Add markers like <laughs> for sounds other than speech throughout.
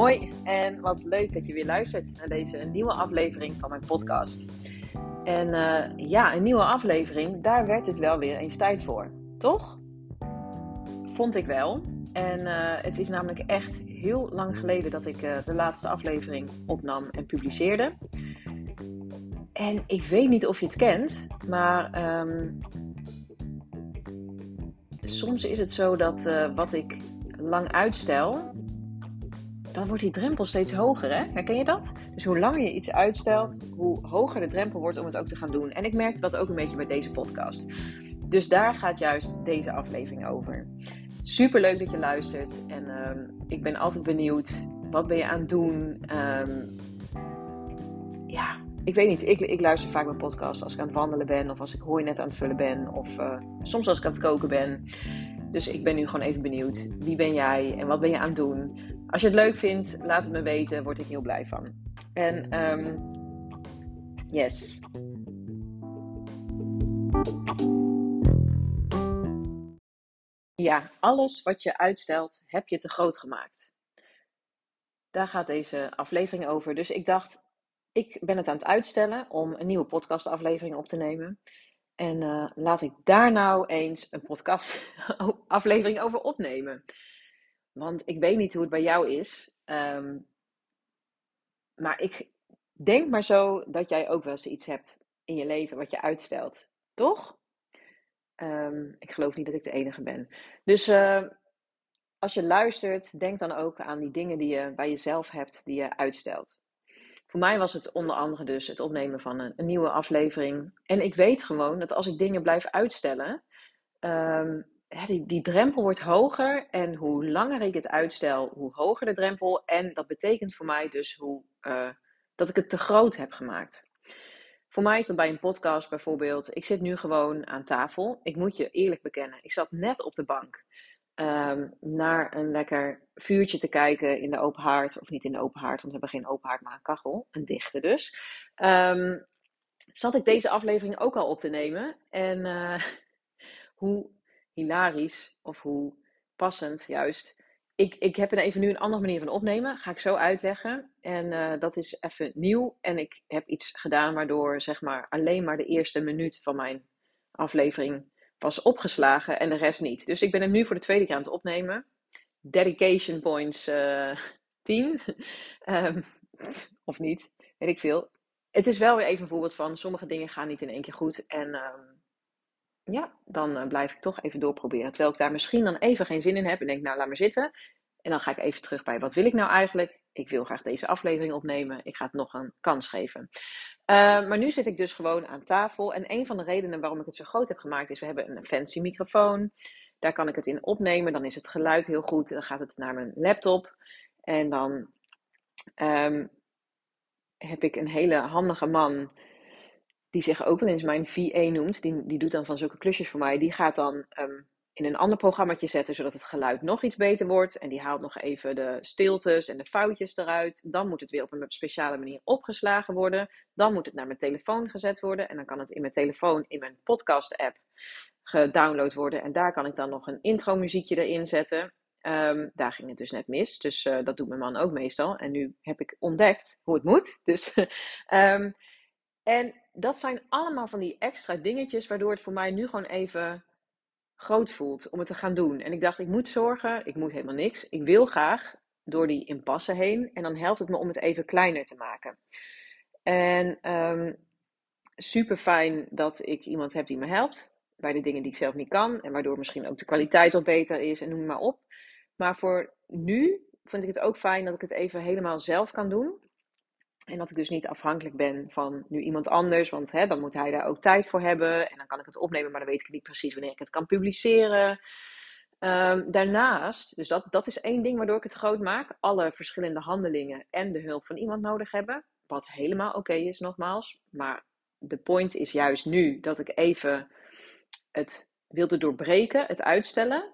Hoi en wat leuk dat je weer luistert naar deze nieuwe aflevering van mijn podcast. En eh, ja, een nieuwe aflevering, daar werd het wel weer eens tijd voor, toch? Vond ik wel. En eh, het is namelijk echt heel lang geleden dat ik uh, de laatste aflevering opnam en publiceerde. En ik weet niet of je het kent, maar um, soms is het zo dat wat ik lang uitstel, dan wordt die drempel steeds hoger. Hè? Herken je dat? Dus hoe langer je iets uitstelt, hoe hoger de drempel wordt om het ook te gaan doen. En ik merkte dat ook een beetje bij deze podcast. Dus daar gaat juist deze aflevering over. Super leuk dat je luistert. En uh, ik ben altijd benieuwd. Wat ben je aan het doen? Um, ja, ik weet niet. Ik, ik, luister vaak mijn podcast als ik aan het wandelen ben. Of als ik hooi net aan het vullen ben. Of uh, soms als ik aan het koken ben. Dus ik ben nu gewoon even benieuwd. Wie ben jij en wat ben je aan het doen? Als je het leuk vindt, laat het me weten. Word ik heel blij van. En um, yes. Ja, alles wat je uitstelt, heb je te groot gemaakt. Daar gaat deze aflevering over. Dus ik dacht, ik ben het aan het uitstellen om een nieuwe podcastaflevering op te nemen. En uh, laat ik daar nou eens een podcastaflevering <laughs> over opnemen. Want ik weet niet hoe het bij jou is. Um, maar ik denk maar zo dat jij ook wel eens iets hebt in je leven wat je uitstelt. Toch? Um, ik geloof niet dat ik de enige ben. Dus uh, als je luistert, denk dan ook aan die dingen die je bij jezelf hebt die je uitstelt. Voor mij was het onder andere dus het opnemen van een, nieuwe aflevering. En ik weet gewoon dat als ik dingen blijf uitstellen, die, die drempel wordt hoger. En hoe langer ik het uitstel, hoe hoger de drempel. En dat betekent voor mij dus hoe, uh, dat ik het te groot heb gemaakt. Voor mij is dat bij een podcast bijvoorbeeld. Ik zit nu gewoon aan tafel. Ik moet je eerlijk bekennen. Ik zat net op de bank um, naar een lekker vuurtje te kijken in de open haard. Of niet in de open haard, want we hebben geen open haard, maar een kachel. Een dichte dus. Um, zat ik deze aflevering ook al op te nemen. En uh, <laughs> hoe hilarisch of hoe passend juist. Ik, ik heb er even nu een andere manier van opnemen. Ga ik zo uitleggen. En uh, dat is even nieuw. En ik heb iets gedaan waardoor zeg maar alleen maar de eerste minuut van mijn aflevering was opgeslagen en de rest niet. Dus ik ben hem nu voor de tweede keer aan het opnemen. Dedication points uh, 10. um, of niet, weet ik veel. Het is wel weer even een voorbeeld van sommige dingen gaan niet in één keer goed. En um, ja, dan uh, blijf ik toch even doorproberen. Terwijl ik daar misschien dan even geen zin in heb en denk, nou laat maar zitten. En dan ga ik even terug bij, wat wil ik nou eigenlijk? Ik wil graag deze aflevering opnemen. Ik ga het nog een kans geven. Uh, maar nu zit ik dus gewoon aan tafel. En een van de redenen waarom ik het zo groot heb gemaakt is, we hebben een fancy microfoon. Daar kan ik het in opnemen. Dan is het geluid heel goed. Dan gaat het naar mijn laptop. En dan um, heb ik een hele handige man die zich ook wel eens mijn VA noemt, die, die doet dan van zulke klusjes voor mij, die gaat dan um, in een ander programmaatje zetten, zodat het geluid nog iets beter wordt. En die haalt nog even de stiltes en de foutjes eruit. Dan moet het weer op een speciale manier opgeslagen worden. Dan moet het naar mijn telefoon gezet worden. En dan kan het in mijn telefoon, in mijn podcast-app, gedownload worden. En daar kan ik dan nog een intro-muziekje erin zetten. Um, daar ging het dus net mis. Dus uh, dat doet mijn man ook meestal. En nu heb ik ontdekt hoe het moet. Dus, um, <laughs> en dat zijn allemaal van die extra dingetjes waardoor het voor mij nu gewoon even groot voelt om het te gaan doen. En ik dacht, ik moet zorgen, ik moet helemaal niks. Ik wil graag door die impasse heen en dan helpt het me om het even kleiner te maken. En um, super fijn dat ik iemand heb die me helpt bij de dingen die ik zelf niet kan en waardoor misschien ook de kwaliteit wat beter is en noem maar op. Maar voor nu vind ik het ook fijn dat ik het even helemaal zelf kan doen. En dat ik dus niet afhankelijk ben van nu iemand anders, want hè, dan moet hij daar ook tijd voor hebben. En dan kan ik het opnemen, maar dan weet ik niet precies wanneer ik het kan publiceren. Um, daarnaast, dus dat, dat is één ding waardoor ik het groot maak. Alle verschillende handelingen en de hulp van iemand nodig hebben. Wat helemaal oké is, nogmaals. Maar de point is juist nu dat ik even het wilde doorbreken, het uitstellen.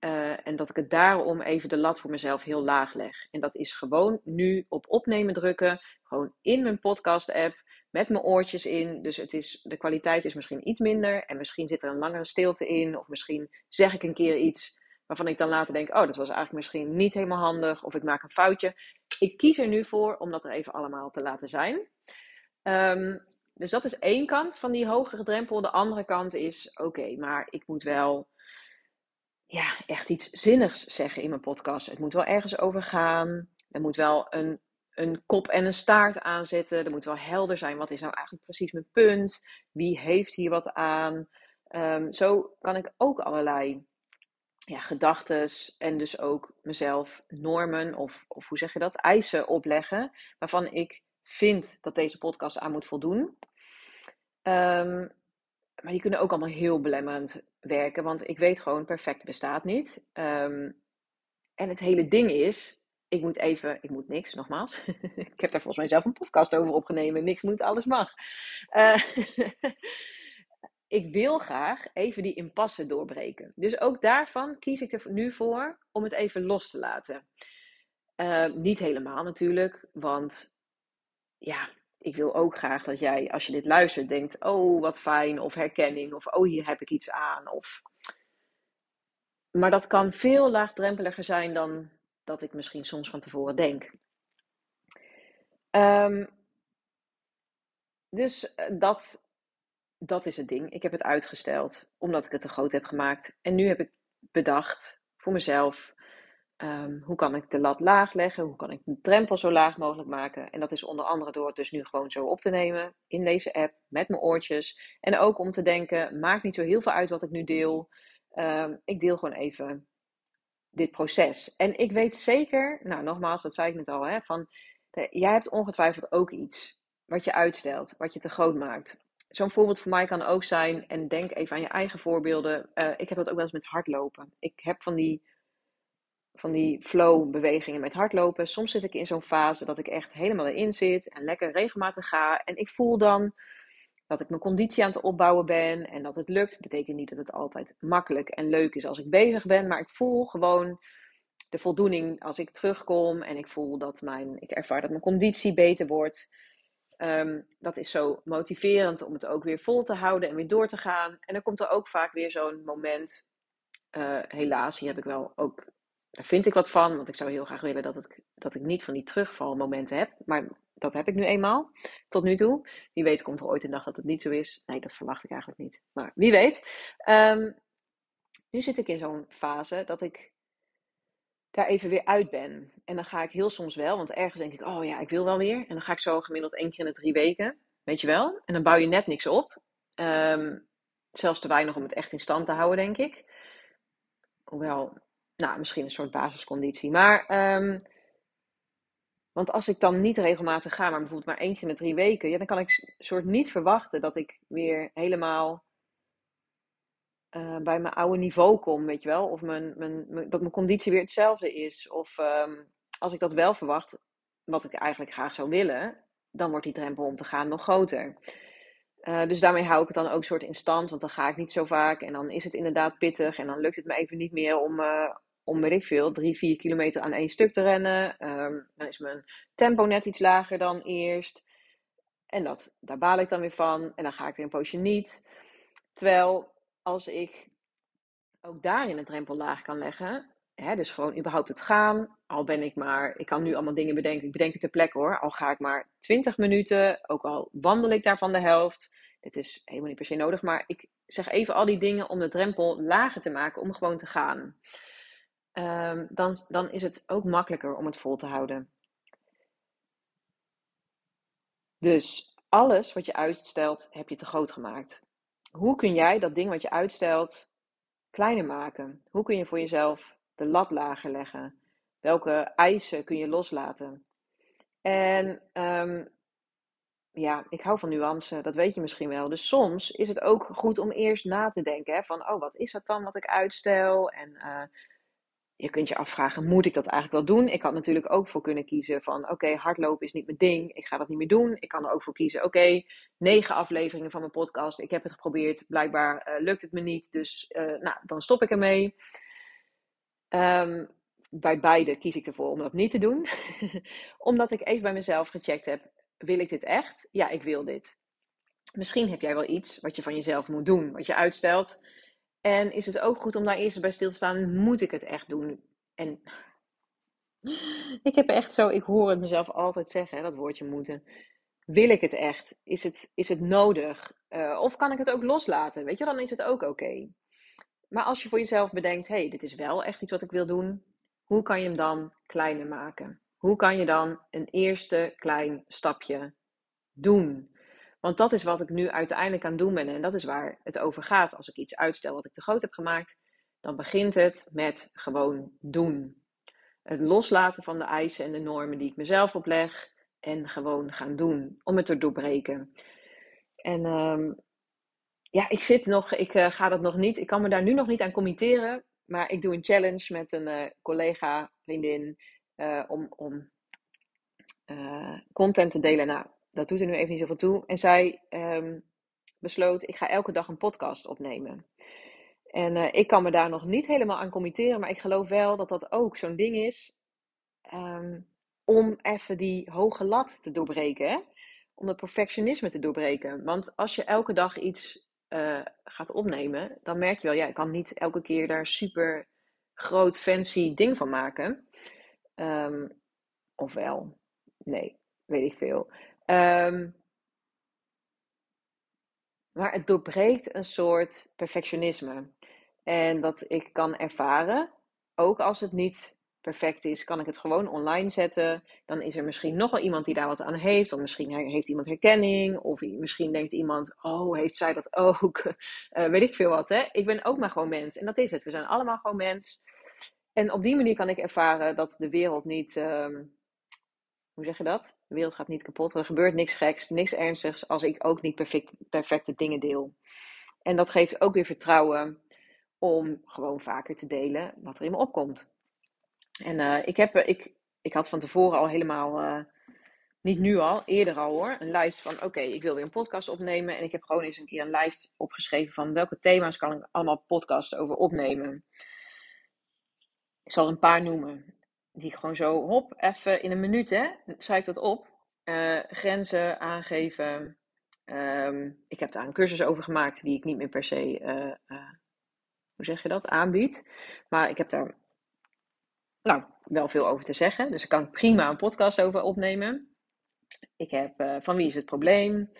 Uh, en dat ik het daarom even de lat voor mezelf heel laag leg. En dat is gewoon nu op opnemen drukken. Gewoon in mijn podcast-app. Met mijn oortjes in. Dus het is, de kwaliteit is misschien iets minder. En misschien zit er een langere stilte in. Of misschien zeg ik een keer iets waarvan ik dan later denk: oh, dat was eigenlijk misschien niet helemaal handig. Of ik maak een foutje. ik kies er nu voor om dat er even allemaal te laten zijn. Um, dus dat is één kant van die hogere drempel. De andere kant is, oké, maar ik moet wel ja, echt iets zinnigs zeggen in mijn podcast. Het moet wel ergens over gaan. Er moet wel een, een kop en een staart aanzetten. Er moet wel helder zijn, wat is nou eigenlijk precies mijn punt? Wie heeft hier wat aan? Um, zo kan ik ook allerlei ja, gedachten en dus ook mezelf normen of, of hoe zeg je dat, eisen opleggen waarvan ik vind dat deze podcast aan moet voldoen. Um, maar die kunnen ook allemaal heel belemmerend werken, want ik weet gewoon, perfect bestaat niet. Um, en het hele ding is, ik moet even, ik moet niks, nogmaals. <laughs> ik heb daar volgens mij zelf een podcast over opgenomen. Niks moet, alles mag. Uh, <laughs> ik wil graag even die impasse doorbreken. Dus ook daarvan kies ik er nu voor om het even los te laten. Uh, niet helemaal natuurlijk, want ja, ik wil ook graag dat jij, als je dit luistert, denkt: Oh, wat fijn, of herkenning, of Oh, hier heb ik iets aan. Of... Maar dat kan veel laagdrempeliger zijn dan dat ik misschien soms van tevoren denk. Um, dus eh, dat, dat is het ding. Ik heb het uitgesteld omdat ik het te groot heb gemaakt. En nu heb ik bedacht voor mezelf: um, hoe kan ik de lat laag leggen? Hoe kan ik de drempel zo laag mogelijk maken? En dat is onder andere door het dus nu gewoon zo op te nemen in deze app met mijn oortjes. En ook om te denken: maakt niet zo heel veel uit wat ik nu deel. Um, ik deel gewoon even dit proces. En ik weet zeker, nou nogmaals, dat zei ik net al, hè, van jij hebt ongetwijfeld ook iets wat je uitstelt, wat je te groot maakt zo'n voorbeeld voor mij kan ook zijn, en denk even aan je eigen voorbeelden. Uh, ik heb dat ook wel eens met hardlopen. Ik heb van die, van die flow-bewegingen met hardlopen. Soms zit ik in zo'n fase dat ik echt helemaal erin zit en lekker regelmatig ga. En ik voel dan dat ik mijn conditie aan het opbouwen ben en dat het lukt. Betekent niet dat het altijd makkelijk en leuk is als ik bezig ben, maar ik voel gewoon de voldoening als ik terugkom en ik voel dat mijn, ik ervaar dat mijn conditie beter wordt. Um, dat is zo motiverend om het ook weer vol te houden en weer door te gaan. En dan komt er ook vaak weer zo'n moment. Uh, helaas, hier heb ik wel ook. Daar vind ik wat van, want ik zou heel graag willen dat, dat ik niet van die terugvalmomenten heb. Maar dat heb ik nu eenmaal, tot nu toe. Wie weet komt er ooit een dag dat het niet zo is. Nee, dat verwacht ik eigenlijk niet. Maar wie weet. Um, nu zit ik in zo'n fase dat ik daar even weer uit ben. En dan ga ik heel soms wel, want ergens denk ik, oh ja, ik wil wel weer. En dan ga ik zo gemiddeld één keer in de drie weken, weet je wel. En dan bouw je net niks op. Um, zelfs te weinig om het echt in stand te houden, denk ik. Hoewel, nou, misschien een soort basisconditie. Maar, um, want als ik dan niet regelmatig ga, maar bijvoorbeeld maar één keer in drie weken, ja, dan kan ik soort niet verwachten dat ik weer helemaal uh, bij mijn oude niveau kom, weet je wel. Of mijn, mijn, dat mijn conditie weer hetzelfde is. Of um, als ik dat wel verwacht, wat ik eigenlijk graag zou willen, dan wordt die drempel om te gaan nog groter. Uh, dus daarmee hou ik het dan ook soort in stand, want dan ga ik niet zo vaak en dan is het inderdaad pittig en dan lukt het me even niet meer om, uh, om weet ik veel, drie, vier kilometer aan één stuk te rennen. Um, dan is mijn tempo net iets lager dan eerst. En dat, daar baal ik dan weer van en dan ga ik weer een poosje niet. Terwijl als ik ook daarin een drempel laag kan leggen, hè, dus gewoon überhaupt het gaan, al ben ik maar, ik kan nu allemaal dingen bedenken, ik bedenk het ter plekke hoor, al ga ik maar 20 minuten, ook al wandel ik daar van de helft, dit is helemaal niet per se nodig, maar ik zeg even al die dingen om de drempel lager te maken om gewoon te gaan. Um, dan, dan is het ook makkelijker om het vol te houden. Dus alles wat je uitstelt, heb je te groot gemaakt hoe kun jij dat ding wat je uitstelt kleiner maken? Hoe kun je voor jezelf de lat lager leggen? Welke eisen kun je loslaten? En um, ja, ik hou van nuance, dat weet je misschien wel. Dus soms is het ook goed om eerst na te denken hè, van, oh, wat is dat dan wat ik uitstel? En uh, je kunt je afvragen, moet ik dat eigenlijk wel doen? Ik had natuurlijk ook voor kunnen kiezen van, oké, hardlopen is niet mijn ding, ik ga dat niet meer doen. Ik kan er ook voor kiezen, oké, negen afleveringen van mijn podcast, ik heb het geprobeerd, blijkbaar uh, lukt het me niet, dus uh, nou, dan stop ik ermee. Um, bij beide kies ik ervoor om dat niet te doen, <laughs> omdat ik even bij mezelf gecheckt heb, wil ik dit echt? Ja, ik wil dit. Misschien heb jij wel iets wat je van jezelf moet doen, wat je uitstelt. En is het ook goed om daar eerst bij stil te staan, moet ik het echt doen? En Ik heb echt zo, ik hoor het mezelf altijd zeggen, dat woordje moeten. Wil ik het echt? Is het, is het nodig? Uh, of kan ik het ook loslaten? Weet je, dan is het ook oké. Maar als je voor jezelf bedenkt, hey, dit is wel echt iets wat ik wil doen, hoe kan je hem dan kleiner maken? Hoe kan je dan een eerste klein stapje doen? Want dat is wat ik nu uiteindelijk aan het doen ben en dat is waar het over gaat. Als ik iets uitstel wat ik te groot heb gemaakt, dan begint het met gewoon doen. Het loslaten van de eisen en de normen die ik mezelf opleg en gewoon gaan doen om het te doorbreken. En um, ja, ik zit nog, ik uh, ga dat nog niet, ik kan me daar nu nog niet aan committeren, maar ik doe een challenge met een uh, collega, vriendin, uh, om, om content te delen. Nou, dat doet er nu even niet zoveel toe. En zij um, besloot, ik ga elke dag een podcast opnemen. En uh, ik kan me daar nog niet helemaal aan committeren, maar ik geloof wel dat dat ook zo'n ding is um, om even die hoge lat te doorbreken. Hè? Om het perfectionisme te doorbreken. Want als je elke dag iets uh, gaat opnemen, dan merk je wel, ja, ik kan niet elke keer daar super groot fancy ding van maken. Um, ofwel, nee, weet ik veel. Um, maar het doorbreekt een soort perfectionisme. En dat ik kan ervaren, ook als het niet perfect is, kan ik het gewoon online zetten. Dan is er misschien nog wel iemand die daar wat aan heeft. Of misschien heeft iemand herkenning. Of misschien denkt iemand, oh, heeft zij dat ook? Uh, <laughs> weet ik veel wat, hè? Ik ben ook maar gewoon mens. En dat is het. We zijn allemaal gewoon mens. En op die manier kan ik ervaren dat de wereld niet... Um, hoe zeg je dat? De wereld gaat niet kapot. Er gebeurt niks geks, niks ernstigs als ik ook niet perfect, perfecte dingen deel. En dat geeft ook weer vertrouwen om gewoon vaker te delen wat er in me opkomt. En uh, ik, heb, ik, ik had van tevoren al helemaal, uh, niet nu al, eerder al hoor, een lijst van oké, ik wil weer een podcast opnemen. En ik heb gewoon eens een keer een lijst opgeschreven van welke thema's kan ik allemaal podcasts over opnemen. Ik zal er een paar noemen. Die ik gewoon zo, hop, even in een minuut hè, schrijf dat op. Uh, grenzen aangeven. Um, ik heb daar een cursus over gemaakt die ik niet meer per se hoe zeg je dat, aanbiedt. Maar ik heb daar nou, wel veel over te zeggen. Dus ik kan prima een podcast over opnemen. Ik heb van wie is het probleem?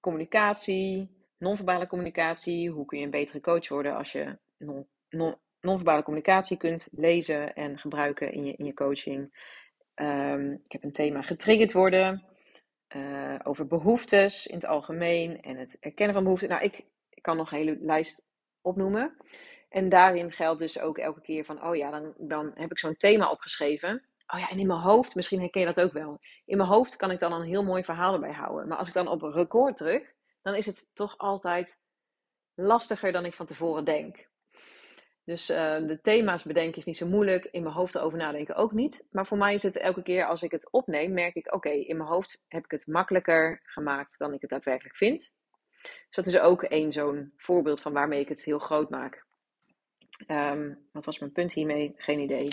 Communicatie, non-verbale communicatie. Hoe kun je een betere coach worden als je non, non, non-verbale communicatie kunt lezen en gebruiken in je, in je coaching. Um, ik heb een thema getriggerd worden. Uh, over behoeftes in het algemeen en het erkennen van behoeften. Nou, ik, ik kan nog een hele lijst opnoemen. En daarin geldt dus ook elke keer van, oh ja, dan, dan heb ik zo'n thema opgeschreven. Oh ja, en in mijn hoofd, misschien herken je dat ook wel. In mijn hoofd kan ik dan een heel mooi verhaal erbij houden. Maar als ik dan op record druk, dan is het toch altijd lastiger dan ik van tevoren denk. Dus uh, de thema's bedenken is niet zo moeilijk. In mijn hoofd erover nadenken ook niet. Maar voor mij is het elke keer als ik het opneem, merk ik: oké, in mijn hoofd heb ik het makkelijker gemaakt dan ik het daadwerkelijk vind. Dus dat is ook één zo'n voorbeeld van waarmee ik het heel groot maak. Um, wat was mijn punt hiermee? Geen idee.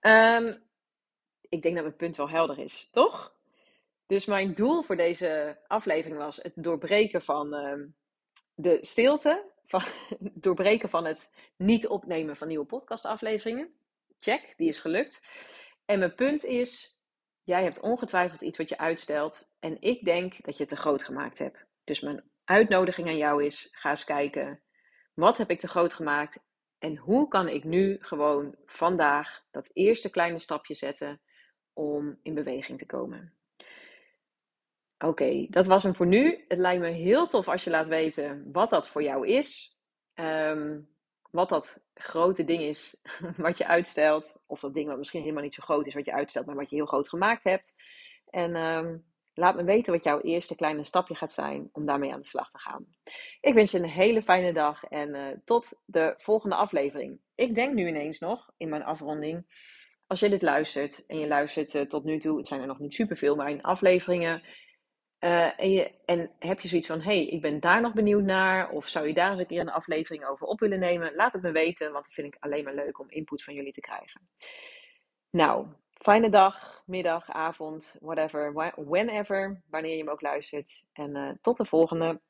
Um, ik denk dat mijn punt wel helder is, toch? Dus mijn doel voor deze aflevering was het doorbreken van um, de stilte. <laughs> Doorbreken van het niet opnemen van nieuwe podcastafleveringen. Check, die is gelukt. En mijn punt is, jij hebt ongetwijfeld iets wat je uitstelt. En ik denk dat je het te groot gemaakt hebt. Dus mijn uitnodiging aan jou is: ga eens kijken. Wat heb ik te groot gemaakt? En hoe kan ik nu gewoon vandaag dat eerste kleine stapje zetten om in beweging te komen? Oké, dat was hem voor nu. Het lijkt me heel tof als je laat weten wat dat voor jou is. Um, wat dat grote ding is <laughs> wat je uitstelt. Of dat ding wat misschien helemaal niet zo groot is wat je uitstelt, maar wat je heel groot gemaakt hebt. En um, Laat me weten wat jouw eerste kleine stapje gaat zijn om daarmee aan de slag te gaan. Ik wens je een hele fijne dag en uh, tot de volgende aflevering. Ik denk nu ineens nog in mijn afronding, als je dit luistert en je luistert uh, tot nu toe, het zijn er nog niet superveel, maar in afleveringen. Uh, en, heb je zoiets van: hé, hey, ik ben daar nog benieuwd naar, of zou je daar eens een keer een aflevering over op willen nemen? Laat het me weten, want dat vind ik alleen maar leuk om input van jullie te krijgen. Nou, fijne dag, middag, avond, whatever, whenever, wanneer je hem ook luistert. En uh, tot de volgende.